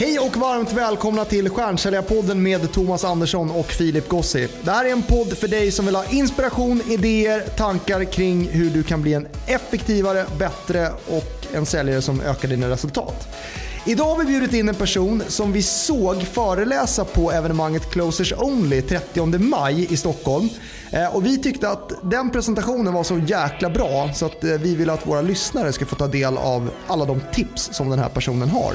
Hej och varmt välkomna till Stjärnsäljarpodden med Thomas Andersson och Filip Gossi. Det här är en podd för dig som vill ha inspiration, idéer, tankar kring hur du kan bli en effektivare, bättre och en säljare som ökar dina resultat. Idag har vi bjudit in en person som vi såg föreläsa på evenemanget Closers Only 30 maj i Stockholm. Eh, och vi tyckte att den presentationen var så jäkla bra så att eh, vi ville att våra lyssnare ska få ta del av alla de tips som den här personen har.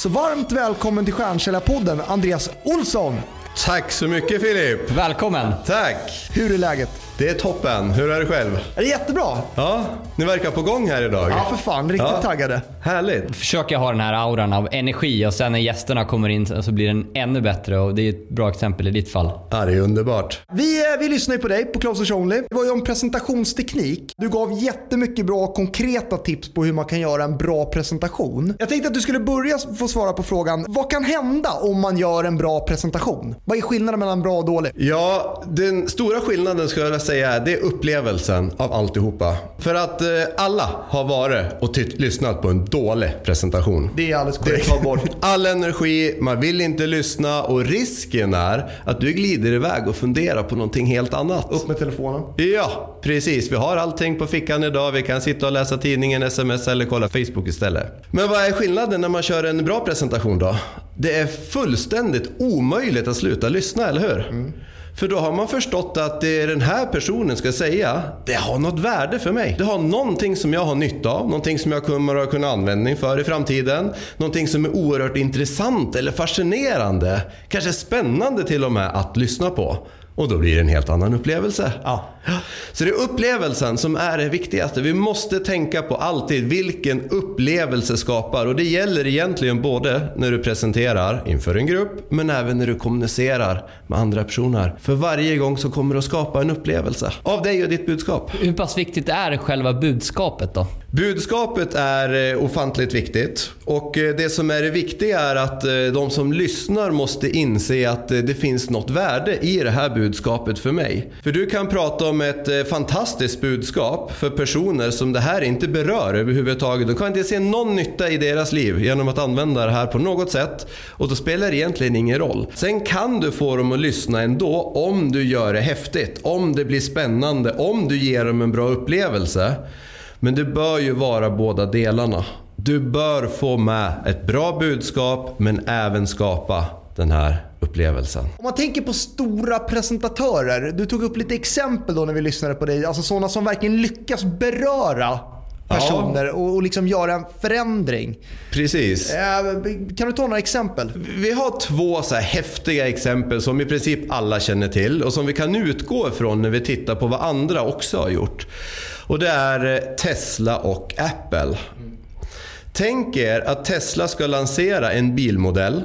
Så varmt välkommen till Stjärnkällarpodden Andreas Olsson. Tack så mycket Filip. Välkommen. Tack. Hur är läget? Det är toppen. Hur är det själv? Är det jättebra? Ja, ni verkar på gång här idag. Ja, för fan. Riktigt Ja. taggade. Härligt. Försöker ha den här auran av energi och sen när gästerna kommer in så blir den ännu bättre och det är ett bra exempel i ditt fall. Ja, det är underbart. Vi, eh, vi lyssnar ju på dig på Closers Only. Det var ju om presentationsteknik. Du gav jättemycket bra konkreta tips på hur man kan göra en bra presentation. Jag tänkte att du skulle börja få svara på frågan, vad kan hända om man gör en bra presentation? Vad är skillnaden mellan bra och dålig? Ja, den stora skillnaden skulle jag säga är det är upplevelsen av alltihopa. För att eh, alla har varit och lyssnat på en dålig presentation. Det är alldeles Det korrekt. tar bort all energi, man vill inte lyssna och risken är att du glider iväg och funderar på någonting helt annat. Upp med telefonen. Ja, precis. Vi har allting på fickan idag. Vi kan sitta och läsa tidningen, sms eller kolla Facebook istället. Men vad är skillnaden när man kör en bra presentation då? Det är fullständigt omöjligt att sluta lyssna, eller hur? För då har man förstått att det den här personen ska säga, det har något värde för mig. Det har någonting som jag har nytta av, någonting som jag kommer att kunna användning för i framtiden. Någonting som är oerhört intressant eller fascinerande, kanske spännande till och med att lyssna på. Och då blir det en helt annan upplevelse. Ja. Så det är upplevelsen som är det viktigaste. Vi måste tänka på alltid vilken upplevelse skapar. Och det gäller egentligen både när du presenterar inför en grupp, men även när du kommunicerar med andra personer. För varje gång så kommer det att skapa en upplevelse av dig och ditt budskap. Hur pass viktigt är själva budskapet då? Budskapet är eh, ofantligt viktigt. Och eh, det som är det viktiga är att eh, de som lyssnar måste inse att det finns något värde i det här budskapet för mig. För du kan prata om ett fantastiskt budskap för personer som det här inte berör överhuvudtaget. De kan inte se någon nytta i deras liv genom att använda det här på något sätt. Och då spelar det egentligen ingen roll. Sen kan du få dem att lyssna ändå om du gör det häftigt, om det blir spännande, om du ger dem en bra upplevelse. Men det bör ju vara båda delarna. Du bör få med ett bra budskap men även skapa den här upplevelsen. Om man tänker på stora presentatörer, du tog upp lite exempel då när vi lyssnade på dig. Alltså sådana som verkligen lyckas beröra personer och, och liksom göra en förändring. Precis. Eh, Kan du ta några exempel? Vi har två så här häftiga exempel som i princip alla känner till och som vi kan utgå ifrån när vi tittar på vad andra också har gjort. Och det är eh, Tesla och Apple. Tänk er att Tesla ska lansera en bilmodell,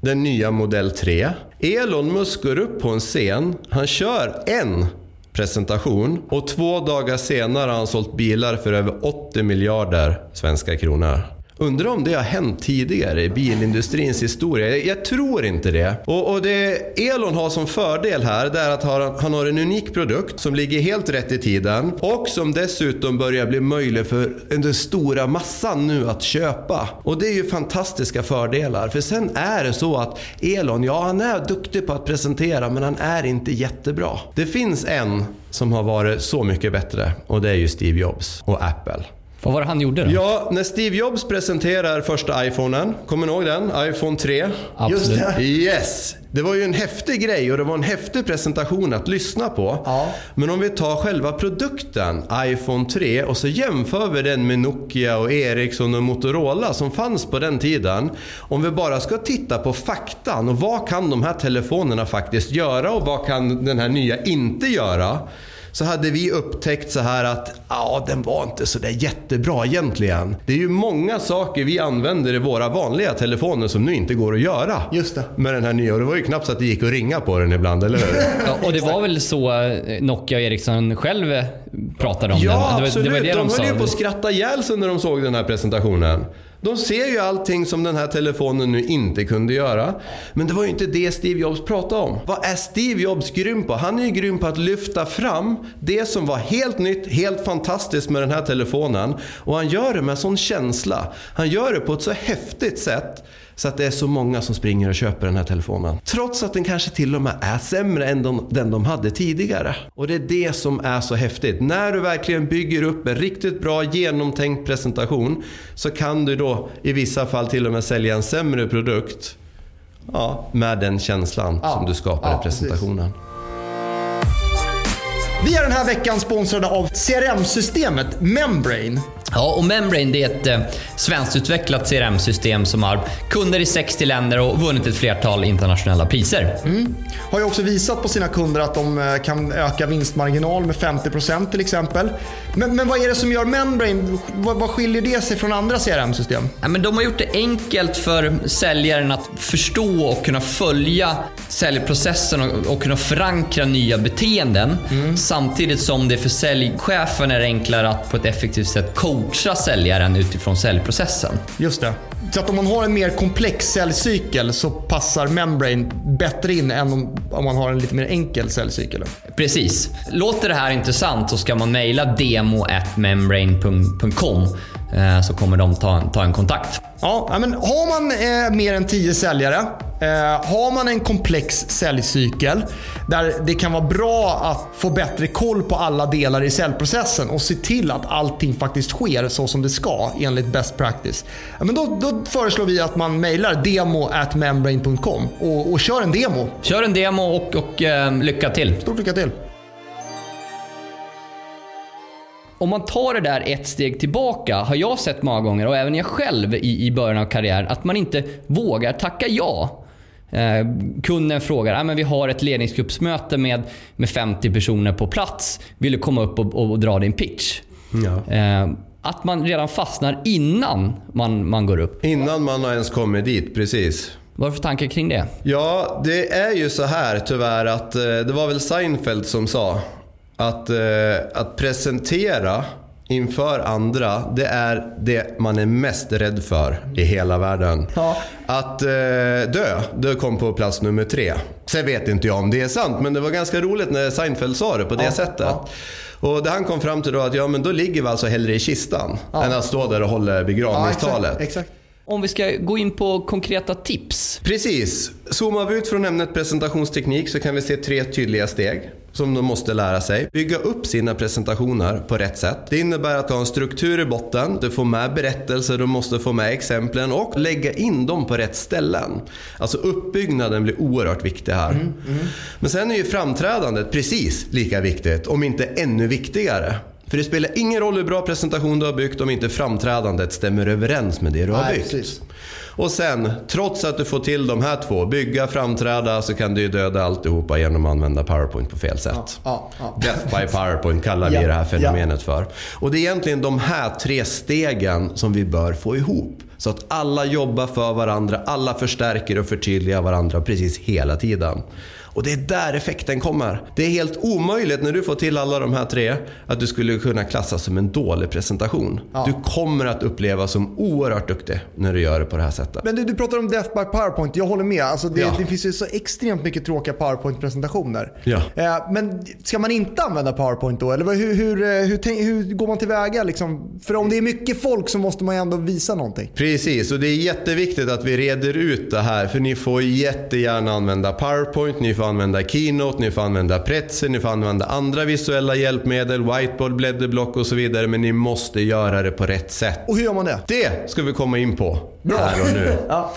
den nya modell 3. Elon Musk går upp på en scen, han kör en presentation och två dagar senare har han sålt bilar för över 80 miljarder svenska kronor. Undrar om det har hänt tidigare i bilindustrins historia. Jag, jag tror inte det. Och, och det Elon har som fördel här det är att han, han har en unik produkt som ligger helt rätt i tiden och som dessutom börjar bli möjlig för den stora massan nu att köpa. Och det är ju fantastiska fördelar. För sen är det så att Elon, ja han är duktig på att presentera men han är inte jättebra. Det finns en som har varit så mycket bättre och det är ju Steve Jobs och Apple. Vad var det han gjorde då? Ja, när Steve Jobs presenterar första iPhonen, kommer ni ihåg den? iPhone 3. Absolut. Just det. Yes! Det var ju en häftig grej och det var en häftig presentation att lyssna på. Ja. Men om vi tar själva produkten, iPhone 3, och så jämför vi den med Nokia och Ericsson och Motorola som fanns på den tiden. Om vi bara ska titta på faktan och vad kan de här telefonerna faktiskt göra och vad kan den här nya inte göra? Så hade vi upptäckt så här att ja, den var inte så där jättebra egentligen. Det är ju många saker vi använder i våra vanliga telefoner som nu inte går att göra. Just det. Med den här nya. Och det var ju knappt så att det gick att ringa på den ibland, eller hur? Ja, och det var väl så eh, Nokia och Ericsson själv eh, pratade om Ja, den? Det var, absolut. det var det de de, höll ju på att skratta ihjäl sig när de såg den här presentationen. De ser ju allting som den här telefonen nu inte kunde göra. Men det var ju inte det Steve Jobs pratade om. Vad är Steve Jobs grym på? Han är ju grym på att lyfta fram det som var helt nytt, helt fantastiskt med den här telefonen. Och han gör det med sån känsla. Han gör det på ett så häftigt sätt så att det är så många som springer och köper den här telefonen. Trots att den kanske till och med är sämre än de, den de hade tidigare. Och det är det som är så häftigt. När du verkligen bygger upp en riktigt bra genomtänkt presentation så kan du då i vissa fall till och med sälja en sämre produkt ja, med den känslan Ja, som du skapar ja, i presentationen. Vi är den här veckan sponsrade av CRM-systemet Membrane. Ja, och Membrane det är ett eh, svenskutvecklat CRM-system som har kunder i 60 länder och vunnit ett flertal internationella priser. Har ju också visat på sina kunder att de eh, kan öka vinstmarginal med 50% till exempel. Men, men vad är det som gör Membrane, vad, vad skiljer det sig från andra CRM-system? Ja, men de har gjort det enkelt för säljaren att förstå och kunna följa säljprocessen och, och kunna förankra nya beteenden. Samtidigt som det för säljchefen är enklare att på ett effektivt sätt coacha säljaren utifrån säljprocessen. Just det. Så att om man har en mer komplex säljcykel så passar Membrane bättre in än om, om man har en lite mer enkel säljcykel. Precis. Låter det här intressant så ska man mejla demo@membrane.com eh, så kommer de ta en, ta en kontakt. Ja, men har man eh, mer än 10 säljare, har man en komplex säljcykel där det kan vara bra att få bättre koll på alla delar i säljprocessen och se till att allting faktiskt sker så som det ska enligt best practice. Men då, då föreslår vi att man mejlar demo@membrane.com och, och kör en demo. Kör en demo och, och eh, lycka till. Stort lycka till! Om man tar det där ett steg tillbaka har jag sett många gånger, och även jag själv i, i början av karriären, att man inte vågar tacka ja. Eh, kunden frågar, ah, men vi har ett ledningsgruppsmöte med, med 50 personer på plats. Vill du komma upp och, och, och dra din pitch? Ja. Eh, att man redan fastnar innan man, man går upp. Innan man har ens kommit dit, precis. Vad du för tankar kring det? Ja, det är ju så här tyvärr att eh, det var väl Seinfeld som sa att, eh, att presentera inför andra, det är det man är mest rädd för i hela världen. Ja. Att eh, dö, det kom på plats nummer tre. Sen vet inte jag om det är sant, men det var ganska roligt när Seinfeld sa det på det Ja, sättet. ja. Och det han kom fram till då att ja, men då ligger vi alltså hellre i kistan än att stå där och hålla begravningstalet. exakt, exakt. Om vi ska gå in på konkreta tips. Precis. Zoomar vi ut från ämnet presentationsteknik så kan vi se tre tydliga steg som de måste lära sig. Bygga upp sina presentationer på rätt sätt. Det innebär att ha en struktur i botten, du får med berättelser, du måste få med exemplen och lägga in dem på rätt ställen. Alltså uppbyggnaden blir oerhört viktig här. Men sen är ju framträdandet precis lika viktigt, om inte ännu viktigare. För det spelar ingen roll hur bra presentation du har byggt om inte framträdandet stämmer överens med det du har Nej, byggt. precis. Och sen, trots att du får till de här två, bygga, framträda, så kan du ju döda alltihopa genom att använda PowerPoint på fel sätt. Ja, ja. Death by PowerPoint kallar vi Ja, det här ja. fenomenet för. Och det är egentligen de här tre stegen som vi bör få ihop. Så att alla jobbar för varandra, alla förstärker och förtydligar varandra precis hela tiden. Och det är där effekten kommer. Det är helt omöjligt när du får till alla de här tre att du skulle kunna klassas som en dålig presentation. Du kommer att upplevas som oerhört duktig när du gör det på det här sättet. Men du, du pratar om Death by PowerPoint. Jag håller med. Alltså det, Ja. det finns ju så extremt mycket tråkiga PowerPoint-presentationer. Ja. Eh, men ska man inte använda PowerPoint då? Eller hur, hur, eh, hur, hur går man tillväga? Liksom? För om det är mycket folk så måste man ju ändå visa någonting. Precis, och det är jätteviktigt att vi reder ut det här. För ni får jättegärna använda PowerPoint, ni får använda Keynote, ni får använda Pretzel, ni får använda andra visuella hjälpmedel, whiteboard, blädderblock och så vidare. Men ni måste göra det på rätt sätt. Och hur gör man det? Det ska vi komma in på här och nu. Ja.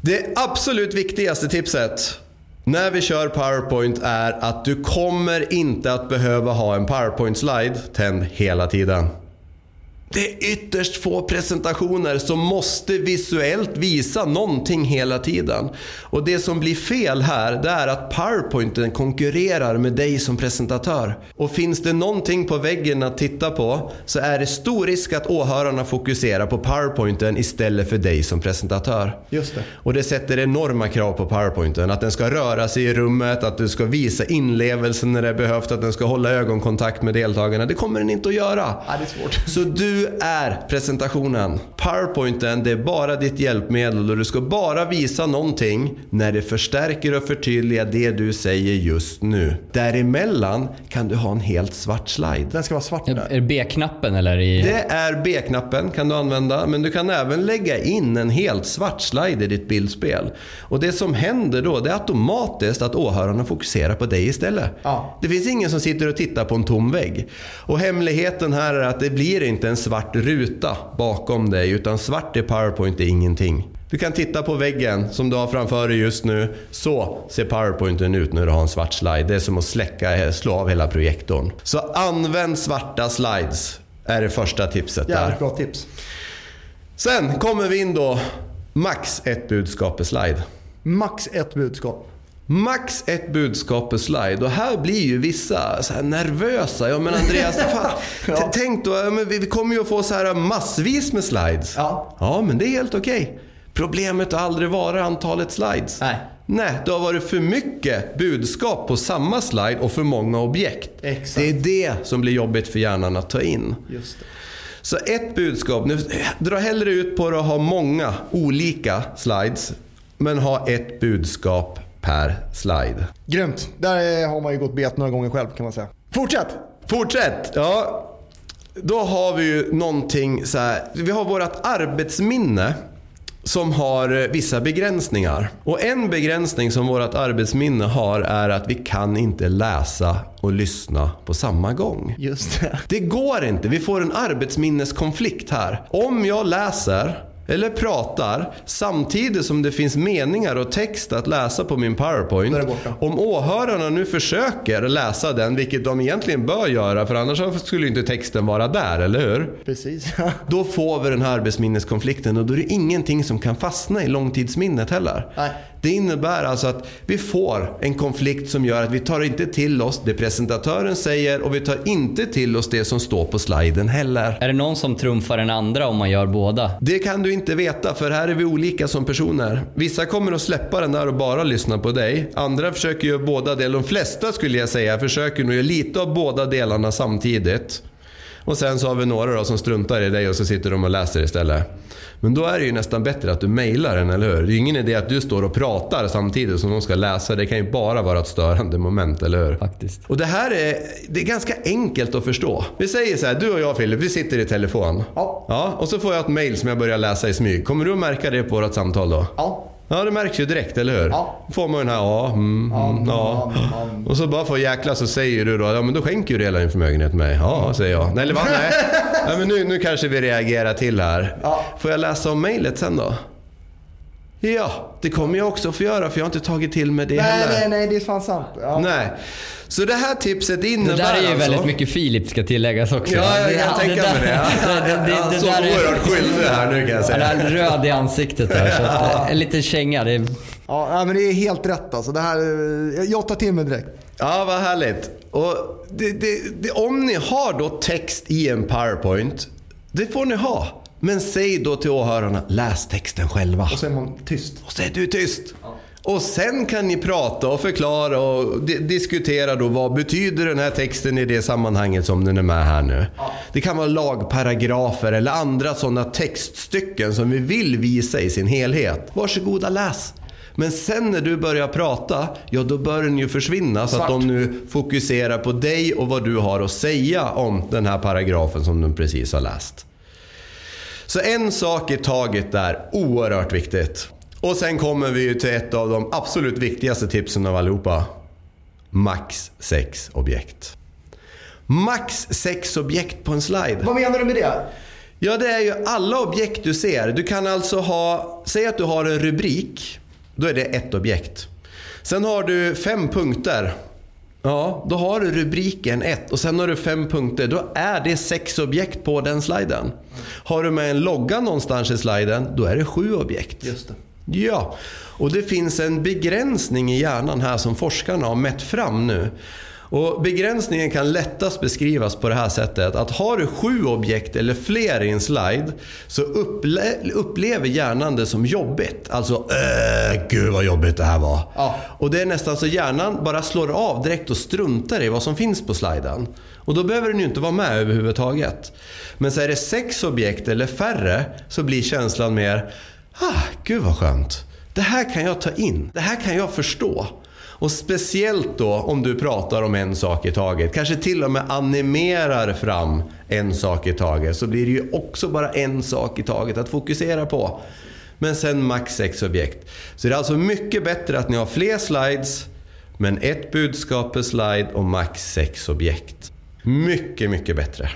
Det absolut viktigaste tipset när vi kör PowerPoint är att du kommer inte att behöva ha en PowerPoint-slide tänd hela tiden. Det är ytterst få presentationer som måste visuellt visa någonting hela tiden. Och det som blir fel här, det är att PowerPointen konkurrerar med dig som presentatör. Och finns det någonting på väggen att titta på så är det stor risk att åhörarna fokuserar på PowerPointen istället för dig som presentatör. Just det. Och det sätter enorma krav på PowerPointen. Att den ska röra sig i rummet, att du ska visa inlevelse när det är behövt, att den ska hålla ögonkontakt med deltagarna. Det kommer den inte att göra. Ja, det är svårt. Så du Du är presentationen. Powerpointen, det är bara ditt hjälpmedel och du ska bara visa någonting när det förstärker och förtydligar det du säger just nu. Däremellan kan du ha en helt svart slide. Den ska vara svart Är där. det B-knappen eller? I... Det är B-knappen kan du använda, men du kan även lägga in en helt svart slide i ditt bildspel. Och det som händer då, det är automatiskt att åhörarna fokuserar på dig istället. Ja. Det finns ingen som sitter och tittar på en tom vägg. Och hemligheten här är att det blir inte en svart ruta bakom dig, utan svart i PowerPoint är ingenting. Du kan titta på väggen som du har framför dig just nu. Så ser PowerPointen ut när du har en svart slide. Det är som att släcka, slå av hela projektorn. Så använd svarta slides. Är det första tipset där. Jävligt bra tips. Sen kommer vi in då. Max ett budskap per slide. Max ett budskap. Max ett budskap per slide. Och här blir ju vissa så nervösa. Ja men Andreas, fan, Ja. tänk då, vi vi kommer ju att få så här massvis med slides. Ja. Ja, men det är helt okej. Problemet har aldrig varit antalet slides. Nej. Nej, det har varit för mycket budskap på samma slide och för många objekt. Exakt. Det är det som blir jobbigt för hjärnan att ta in. Just det. Så ett budskap, nu, dra hellre ut på det att ha många olika slides, men ha ett budskap per slide. Grymt. Där har man ju gått bet några gånger själv kan man säga. Fortsätt! Fortsätt! Ja, då har vi ju någonting så här. Vi har vårt arbetsminne som har eh, vissa begränsningar. Och en begränsning som vårt arbetsminne har är att vi kan inte läsa och lyssna på samma gång. Just det. Det går inte. Vi får en arbetsminneskonflikt här. Om jag läser eller pratar samtidigt som det finns meningar och text att läsa på min powerpoint. Om åhörarna nu försöker läsa den, vilket de egentligen bör göra för annars skulle inte texten vara där, eller hur? Precis. Då får vi den här arbetsminneskonflikten och då är det ingenting som kan fastna i långtidsminnet heller. Nej. Det innebär alltså att vi får en konflikt som gör att vi tar inte till oss det presentatören säger och vi tar inte till oss det som står på sliden heller. Är det någon som trumfar den andra om man gör båda? Det kan du inte veta för här är vi olika som personer. Vissa kommer att släppa den där och bara lyssna på dig. Andra försöker göra båda delar. De flesta skulle jag säga försöker nog göra lite av båda delarna samtidigt. Och sen så har vi några då som struntar i dig och så sitter de och läser istället. Men då är det ju nästan bättre att du mejlar den, eller hur? Det är ju ingen idé att du står och pratar samtidigt som de ska läsa. Det kan ju bara vara ett störande moment, eller hur? Faktiskt. Och det här är, det är ganska enkelt att förstå. Vi säger så här, du och jag Filip, vi sitter i telefon. Ja. ja. Och så får jag ett mail som jag börjar läsa i smyg. Kommer du att märka det på vårt samtal då? Ja. Ja, det märks ju direkt, eller hur? Ja. Får man ju den här, ja, mm, mm, ja. mm. Och så bara för att jäkla så säger du då, ja men då skänker du hela din förmögenhet till mig. Ja, säger jag. Nej, eller vad? Nej. Ja, men nu, nu kanske vi reagerar till här. Ja. Får jag läsa om mejlet sen då? Ja, det kommer jag också få göra för jag har inte tagit till mig det Nej, heller. nej, nej, det är fan sant. Ja. Nej. Så det här tipset Det innebär där är ju alltså... väldigt mycket Filip ska tilläggas också. Ja, jag kan Det- tänka det mig det. där- det, det, det, Jag är det så oerhört skyldig här nu kan jag Han säga. är röd i ansiktet där. Så att, en liten känga. Det är, Ja, men det är helt rätt alltså. Det här, eh, jag tar till mig direkt. Ja, vad härligt. Och det, det, det, om ni har då text i en PowerPoint, det får ni ha. Men säg då till åhörarna, läs texten själva. Och så är man tyst. Och så är du tyst. Och sen kan ni prata och förklara och di- diskutera då vad betyder den här texten i det sammanhanget som den är med här nu. Det kan vara lagparagrafer eller andra sådana textstycken som vi vill visa i sin helhet. Varsågoda läs. Men sen när du börjar prata, ja då bör den ju försvinna så att Svart. de nu fokuserar på dig och vad du har att säga om den här paragrafen som de precis har läst. Så en sak i taget där, oerhört viktigt. Och sen kommer vi ju till ett av de absolut viktigaste tipsen av allihopa. Max sex objekt. Max sex objekt på en slide. Vad menar du med det? Ja, det är ju alla objekt du ser. Du kan alltså ha, säg att du har en rubrik. Då är det ett objekt. Sen har du fem punkter. Ja, då har du rubriken 1 och sen har du fem punkter. Då är det sex objekt på den sliden. Har du med en logga någonstans i sliden, då är det sju objekt. Just det. Ja, och det finns en begränsning i hjärnan här som forskarna har mätt fram nu. Och begränsningen kan lättast beskrivas på det här sättet att har du sju objekt eller fler i en slide så upple upplever hjärnan det som jobbigt. Alltså, äh, gud vad jobbigt det här var. Ja. Och det är nästan så hjärnan bara slår av direkt och struntar i vad som finns på sliden. Och då behöver den ju inte vara med överhuvudtaget. Men så är det sex objekt eller färre så blir känslan mer, ah, gud vad skönt. Det här kan jag ta in. Det här kan jag förstå. Och speciellt då om du pratar om en sak i taget. Kanske till och med animerar fram en sak i taget. Så blir det ju också bara en sak i taget att fokusera på. Men sen max sex objekt. Så det är alltså mycket bättre att ni har fler slides. Men ett budskap per slide och max sex objekt. Mycket, mycket bättre.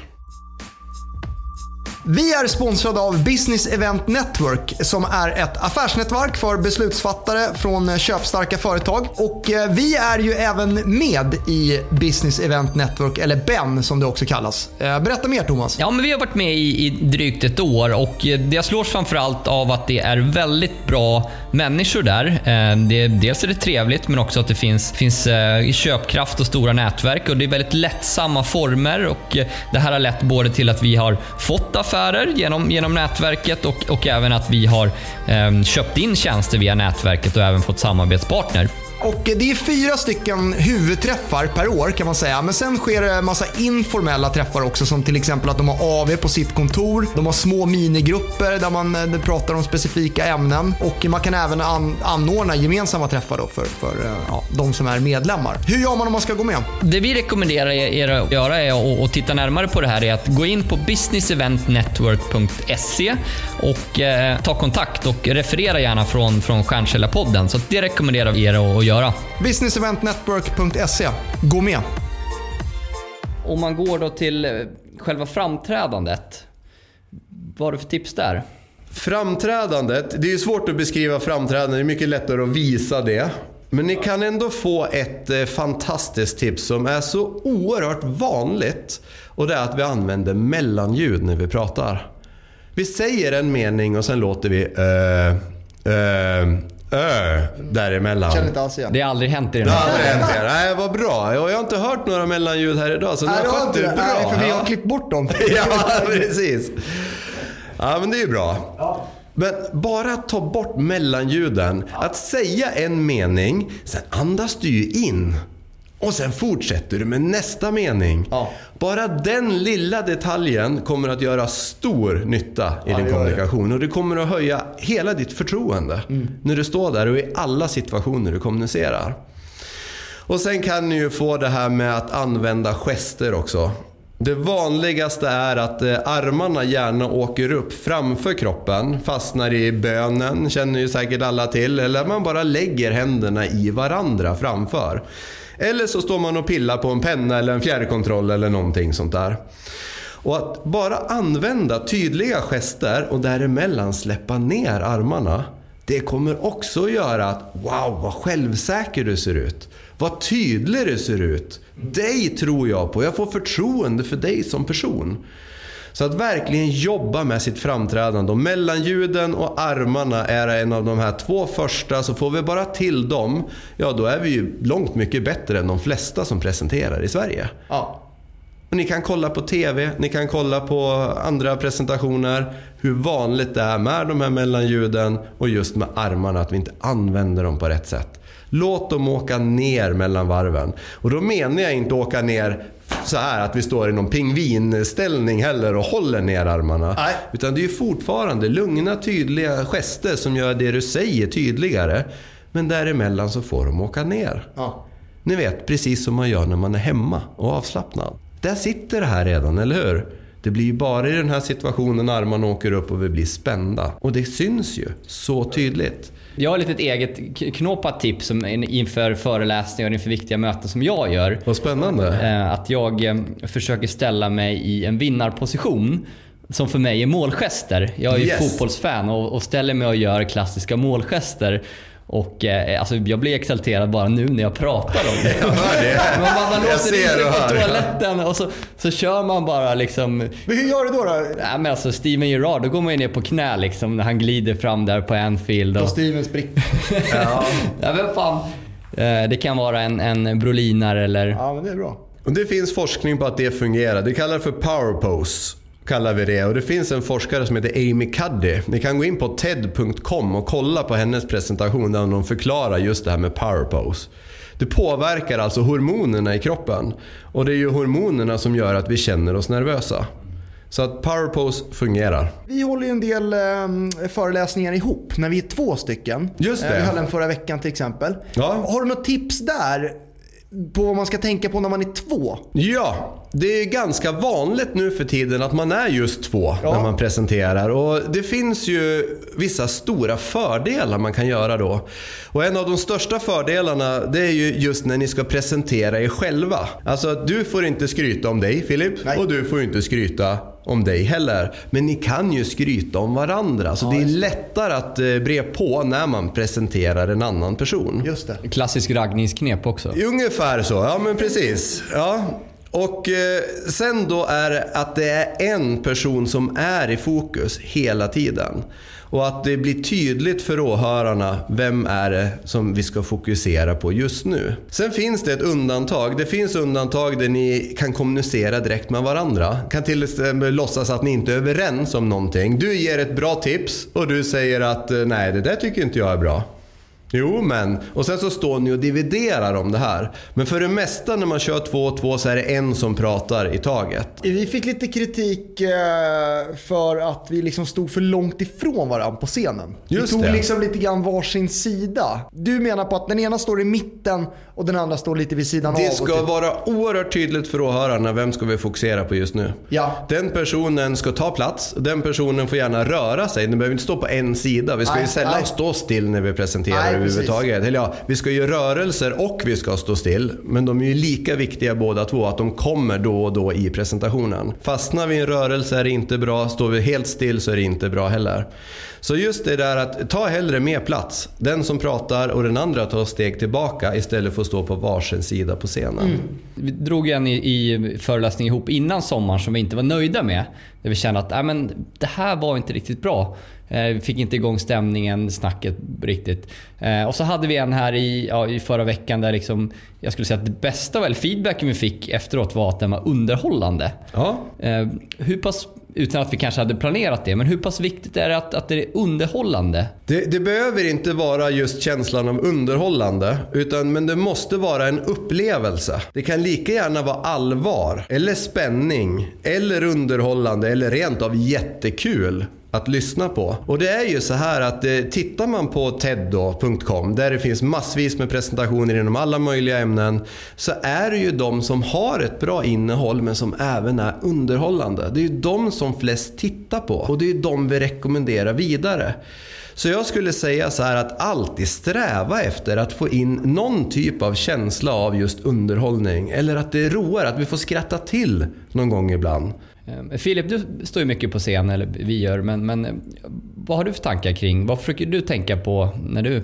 Vi är sponsrade av Business Event Network som är ett affärsnätverk för beslutsfattare från eh, köpstarka företag. Och eh, vi är ju även med i Business Event Network, eller BEN som det också kallas. Eh, berätta mer Thomas. Ja, men vi har varit med i, i drygt ett år och jag det slås framförallt av att det är väldigt bra människor där. Det, dels är det trevligt, men också att det finns, finns köpkraft och stora nätverk och det är väldigt lättsamma former och det här har lett både till att vi har fått affärer affärer genom, genom nätverket och, och även att vi har eh, köpt in tjänster via nätverket och även fått samarbetspartner. Och det är fyra stycken huvudträffar per år kan man säga. Men sen sker det en massa informella träffar också som till exempel att de har AV på sitt kontor. De har små minigrupper där man eh, pratar om specifika ämnen. Och man kan även an anordna gemensamma träffar då för, för eh, ja, de som är medlemmar. Hur gör man om man ska gå med? Det vi rekommenderar er att göra är att titta närmare på det här är att gå in på businesseventnetwork.se och eh, ta kontakt och referera gärna från, från Stjärnkällarpodden. Så det rekommenderar vi er att göra. Businesseventnetwork.se. Gå med! Om man går då till eh, själva framträdandet. Vad har du för tips där? Framträdandet, det är ju svårt att beskriva framträdandet, det är mycket lättare att visa det. Men ni kan ändå få ett eh, fantastiskt tips som är så oerhört vanligt. Och det är att vi använder mellanljud när vi pratar. Vi säger en mening och sen låter vi uh, uh, ö däremellan. Känner inte alls igen. Det har aldrig hänt i den Det här har aldrig hänt er. Nej, vad bra. Jag har inte hört några mellanljud här idag, så du Nej, det har skött inte det det. bra. Nej, för vi har Ja. klippt bort dem. Ja, precis. Ja, men det är ju bra. Men bara ta bort mellanljuden. Att säga en mening, sen andas du ju in. Och sen fortsätter du med nästa mening. Ja. Bara den lilla detaljen kommer att göra stor nytta i Ja, din kommunikation. Och det kommer att höja hela ditt förtroende. Mm. När du står där och i alla situationer du kommunicerar. Och sen kan ni ju få det här med att använda gester också. Det vanligaste är att eh, armarna gärna åker upp framför kroppen, fastnar i bönen, känner ju säkert alla till. Eller man bara lägger händerna i varandra framför. Eller så står man och pillar på en penna eller en fjärrkontroll eller någonting sånt där. Och att bara använda tydliga gester och däremellan släppa ner armarna. Det kommer också att göra att wow vad självsäker du ser ut. Vad tydlig du ser ut. Dig tror jag på. Jag får förtroende för dig som person. Så att verkligen jobba med sitt framträdande. Och mellanljuden och armarna är en av de här två första. Så får vi bara till dem, ja då är vi ju långt mycket bättre än de flesta som presenterar i Sverige. Ja. Och ni kan kolla på TV, ni kan kolla på andra presentationer. Hur vanligt det är med de här mellanljuden och just med armarna, att vi inte använder dem på rätt sätt. Låt dem åka ner mellan varven. Och då menar jag inte åka ner så här att vi står i någon pingvinställning heller och håller ner armarna. Nej. Utan det är ju fortfarande lugna, tydliga gester som gör det du säger tydligare. Men däremellan så får de åka ner. Ja. Ni vet, precis som man gör när man är hemma och avslappnad. Där sitter det här redan, eller hur? Det blir ju bara i den här situationen armarna åker upp och vi blir spända. Och det syns ju så tydligt. Jag har ett litet eget knåpat tips inför föreläsningar och inför viktiga möten som jag gör. Vad spännande. Eh, Att jag eh, försöker ställa mig i en vinnarposition. Som för mig är målgester. Jag är ju Yes. fotbollsfan och, och ställer mig och gör klassiska målgester. Och eh, alltså, jag blir exalterad bara nu när jag pratar om det. Jag hör det. Man, man, man låser in sig och på toaletten och så, så kör man bara liksom Men hur gör du då? då? Nej men alltså Steven Gerrard, då går man ju ner på knä liksom när han glider fram där på Anfield. På Och, Stevens brick. Ja. ja men fan. Eh, Det kan vara en, en brolinare eller... Ja, men det är bra. Och det finns forskning på att det fungerar. Det kallas för power pose. Kallar vi det. Och det finns en forskare som heter Amy Cuddy. Ni kan gå in på ted.com och kolla på hennes presentation där hon förklarar just det här med power pose. Det påverkar alltså hormonerna i kroppen. Och det är ju hormonerna som gör att vi känner oss nervösa. Så att power pose fungerar. Vi håller ju en del eh, föreläsningar ihop när vi är två stycken. Just det. Eh, vi höll en förra veckan till exempel. Ja. Har du något tips där på vad man ska tänka på när man är två? Ja, det är ganska vanligt nu för tiden att man är just två Ja. när man presenterar. Och Det finns ju vissa stora fördelar man kan göra då. Och En av de största fördelarna det är ju just när ni ska presentera er själva. Alltså du får inte skryta om dig Filip Nej. och du får inte skryta om dig heller. Men ni kan ju skryta om varandra. Så det är lättare att eh, bre på när man presenterar en annan person. Just det. Klassisk raggningsknep också. Ungefär så, ja men precis. Ja. Och eh, sen då är det att det är en person som är i fokus hela tiden. Och att det blir tydligt för åhörarna vem är det som vi ska fokusera på just nu. Sen finns det ett undantag. Det finns undantag där ni kan kommunicera direkt med varandra. Kan till exempel låtsas att ni inte är överens om någonting. Du ger ett bra tips och du säger att eh, nej det där tycker inte jag är bra. Jo, men. Och sen så står ni och dividerar om det här. Men för det mesta när man kör två och två så är det en som pratar i taget. Vi fick lite kritik eh, för att vi liksom stod för långt ifrån varandra på scenen. Just vi tog det. liksom lite grann varsin sida. Du menar på att den ena står i mitten och den andra står lite vid sidan av. Det ska typ- vara oerhört tydligt för åhörarna vem ska vi fokusera på just nu. Ja. Den personen ska ta plats. Den personen får gärna röra sig. Den behöver inte stå på en sida. Vi ska Nej, ju sällan nej. stå still när vi presenterar Nej, överhuvudtaget. Eller ja, vi ska ju rörelser och vi ska stå still. Men de är ju lika viktiga båda två. Att de kommer då och då i presentationen. Fastnar vi i en rörelse är det inte bra. Står vi helt still så är det inte bra heller. Så just det där att ta hellre mer plats. Den som pratar och den andra tar steg tillbaka istället för att stå på varsin sida på scenen. Vi drog en i, i föreläsning ihop innan sommaren som vi inte var nöjda med. Där vi kände att äh, men, det här var inte riktigt bra. Eh, vi fick inte igång stämningen, snacket riktigt. Eh, och så hade vi en här i, ja, i förra veckan där liksom, jag skulle säga att det bästa, eller feedbacken vi fick efteråt var att den var underhållande. Ja, Eh, hur pass, utan att vi kanske hade planerat det, men hur pass viktigt är det att, att det är underhållande? Det, det behöver inte vara just känslan av underhållande, utan, men det måste vara en upplevelse. Det kan lika gärna vara allvar, eller spänning, eller underhållande, eller rent av jättekul att lyssna på. Och det är ju så här att eh, tittar man på ted.com där det finns massvis med presentationer inom alla möjliga ämnen så är det ju de som har ett bra innehåll men som även är underhållande. Det är ju de som flest tittar på och det är ju de vi rekommenderar vidare. Så jag skulle säga så här att alltid sträva efter att få in någon typ av känsla av just underhållning. Eller att det roar, att vi får skratta till någon gång ibland. Ehm, Filip, du står ju mycket på scen, eller vi gör, men, men eh, vad har du för tankar kring, vad försöker du tänka på när du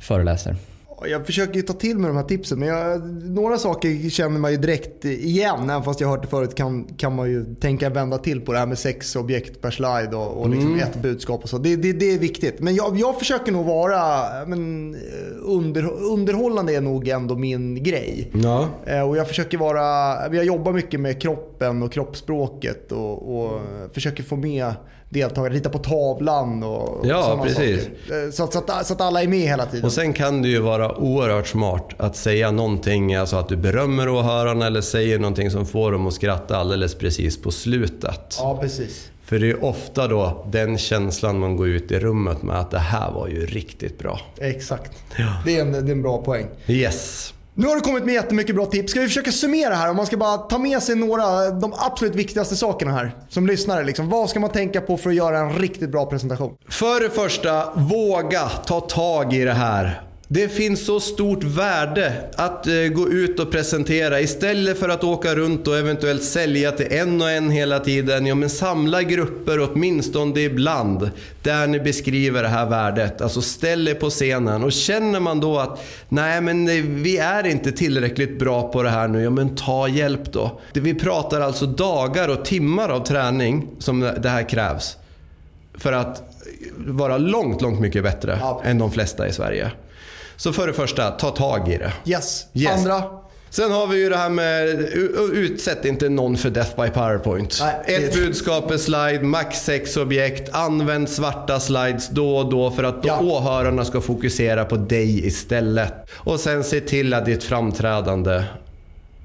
föreläser? Jag försöker ju ta till mig de här tipsen men jag, några saker känner man ju direkt igen. Även fast jag har hört det förut kan, kan man ju tänka vända till på det här med sex objekt per slide och, och liksom ett budskap och så. Det, det, det är viktigt. Men jag, jag försöker nog vara men, under, underhållande är nog ändå min grej. Ja. Eh, Och jag försöker vara, jag jobbar mycket med kroppen och kroppsspråket och, och försöker få med deltagare, rita på tavlan och, och Ja, sådana precis. saker. Eh, Så att, så, att, så att alla är med hela tiden. Och sen kan det ju vara oerhört smart att säga någonting, alltså att du berömmer åhörarna eller säger någonting som får dem att skratta alldeles precis på slutet. Ja, precis. För det är ofta då den känslan man går ut i rummet med att det här var ju riktigt bra. Exakt. Ja. Det, är en, det är en bra poäng. Yes. Nu har du kommit med jättemycket bra tips. Ska vi försöka summera här? Om man ska bara ta med sig några, de absolut viktigaste sakerna här. Som lyssnare. Liksom. Vad ska man tänka på för att göra en riktigt bra presentation? För det första, våga ta tag i det här. Det finns så stort värde att eh, gå ut och presentera istället för att åka runt och eventuellt sälja till en och en hela tiden. Ja, men samla grupper åtminstone ibland där ni beskriver det här värdet. Alltså ställ er på scenen och känner man då att nej men vi är inte tillräckligt bra på det här nu, ja men ta hjälp då. Vi pratar alltså dagar och timmar av träning som det här krävs för att vara långt, långt mycket bättre Ja. än de flesta i Sverige. Så för det första, ta tag i det. Yes. Yes. Andra? Sen har vi ju det här med utsätt inte någon för Death by PowerPoint. Nej, Ett budskap per slide, max sex objekt. Använd svarta slides då och då för att Ja. åhörarna ska fokusera på dig istället. Och sen se till att ditt framträdande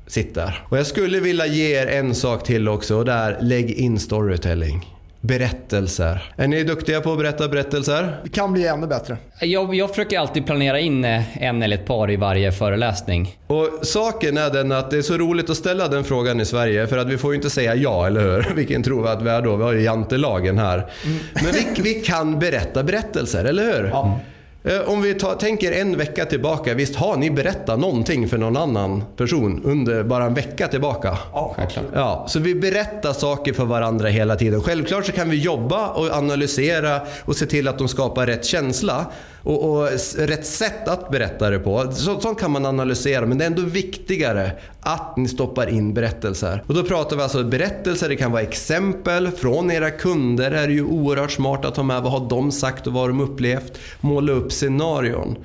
sitter. Och jag skulle vilja ge er en sak till också och det är lägg in storytelling. Berättelser. Är ni duktiga på att berätta berättelser? Det kan bli ännu bättre. Jag, jag försöker alltid planera in eh, en eller ett par i varje föreläsning. Och saken är den att det är så roligt att ställa den frågan i Sverige för att vi får ju inte säga ja, eller hur? Vilken tror vi att vi är då? Vi har ju jantelagen här. Men vi, vi kan berätta berättelser, eller hur? Ja. Eh, Om vi tar, tänker en vecka tillbaka, visst har ni berättat någonting för någon annan person under bara en vecka tillbaka? Ja, Självklart. Ja, så vi berättar saker för varandra hela tiden. Självklart så kan vi jobba och analysera och se till att de skapar rätt känsla och, och rätt sätt att berätta det på. Så, sånt kan man analysera, men det är ändå viktigare att ni stoppar in berättelser. Och då pratar vi alltså berättelser, det kan vara exempel från era kunder. Det är ju oerhört smart att ta med vad har de sagt och vad har de upplevt. Måla upp scenarion.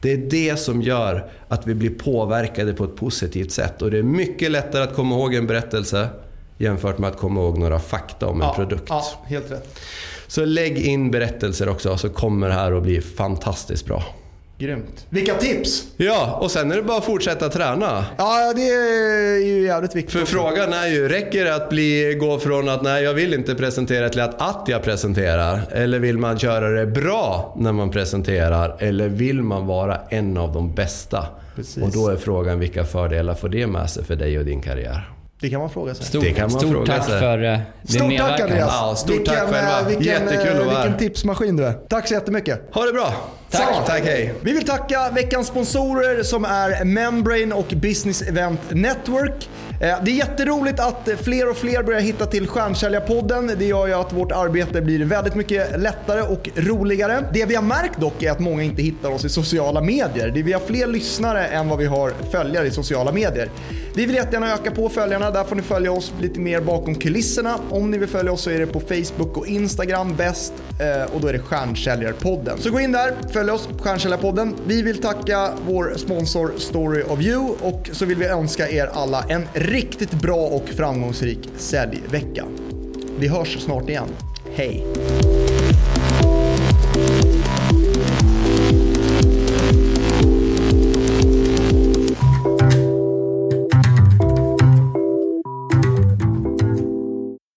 Det är det som gör att vi blir påverkade på ett positivt sätt. Och det är mycket lättare att komma ihåg en berättelse jämfört med att komma ihåg några fakta om en Ja, produkt. Ja, helt rätt. Så lägg in berättelser också så kommer det här att bli fantastiskt bra. Grymt. Vilka tips! Ja, och sen är det bara att fortsätta träna. Ja, det är ju jävligt viktigt. För frågan är ju, räcker det att bli, gå från att nej jag vill inte presentera till att att jag presenterar? Eller vill man göra det bra när man presenterar? Eller vill man vara en av de bästa? Precis. Och då är frågan vilka fördelar får det med sig för dig och din karriär? Det kan man fråga sig. Stort, Det kan man stort fråga tack sig. för eh, din Stort tack medverkan. Andreas! Ja, stort tack vilken, själva. eh, Vilken, Jättekul att eh, vara här. Vilken tipsmaskin du är. Tack så jättemycket. Ha det bra! Tack. Tack, hej! Vi vill tacka veckans sponsorer som är Membrane och Business Event Network. Det är jätteroligt att fler och fler börjar hitta till Stjärnsäljarpodden. Det gör ju att vårt arbete blir väldigt mycket lättare och roligare. Det vi har märkt dock är att många inte hittar oss i sociala medier. Det- Vi har fler lyssnare än vad vi har följare i sociala medier. Vi vill jättegärna öka på följarna. Där får ni följa oss lite mer bakom kulisserna. Om ni vill följa oss så är det på Facebook och Instagram bäst. Eh, och då är det Stjärnsäljarpodden. Så gå in där, följ oss, Stjärnsäljarpodden. Vi vill tacka vår sponsor Story of You och så vill vi önska er alla en riktigt bra och framgångsrik säljvecka. Vi hörs snart igen. Hej!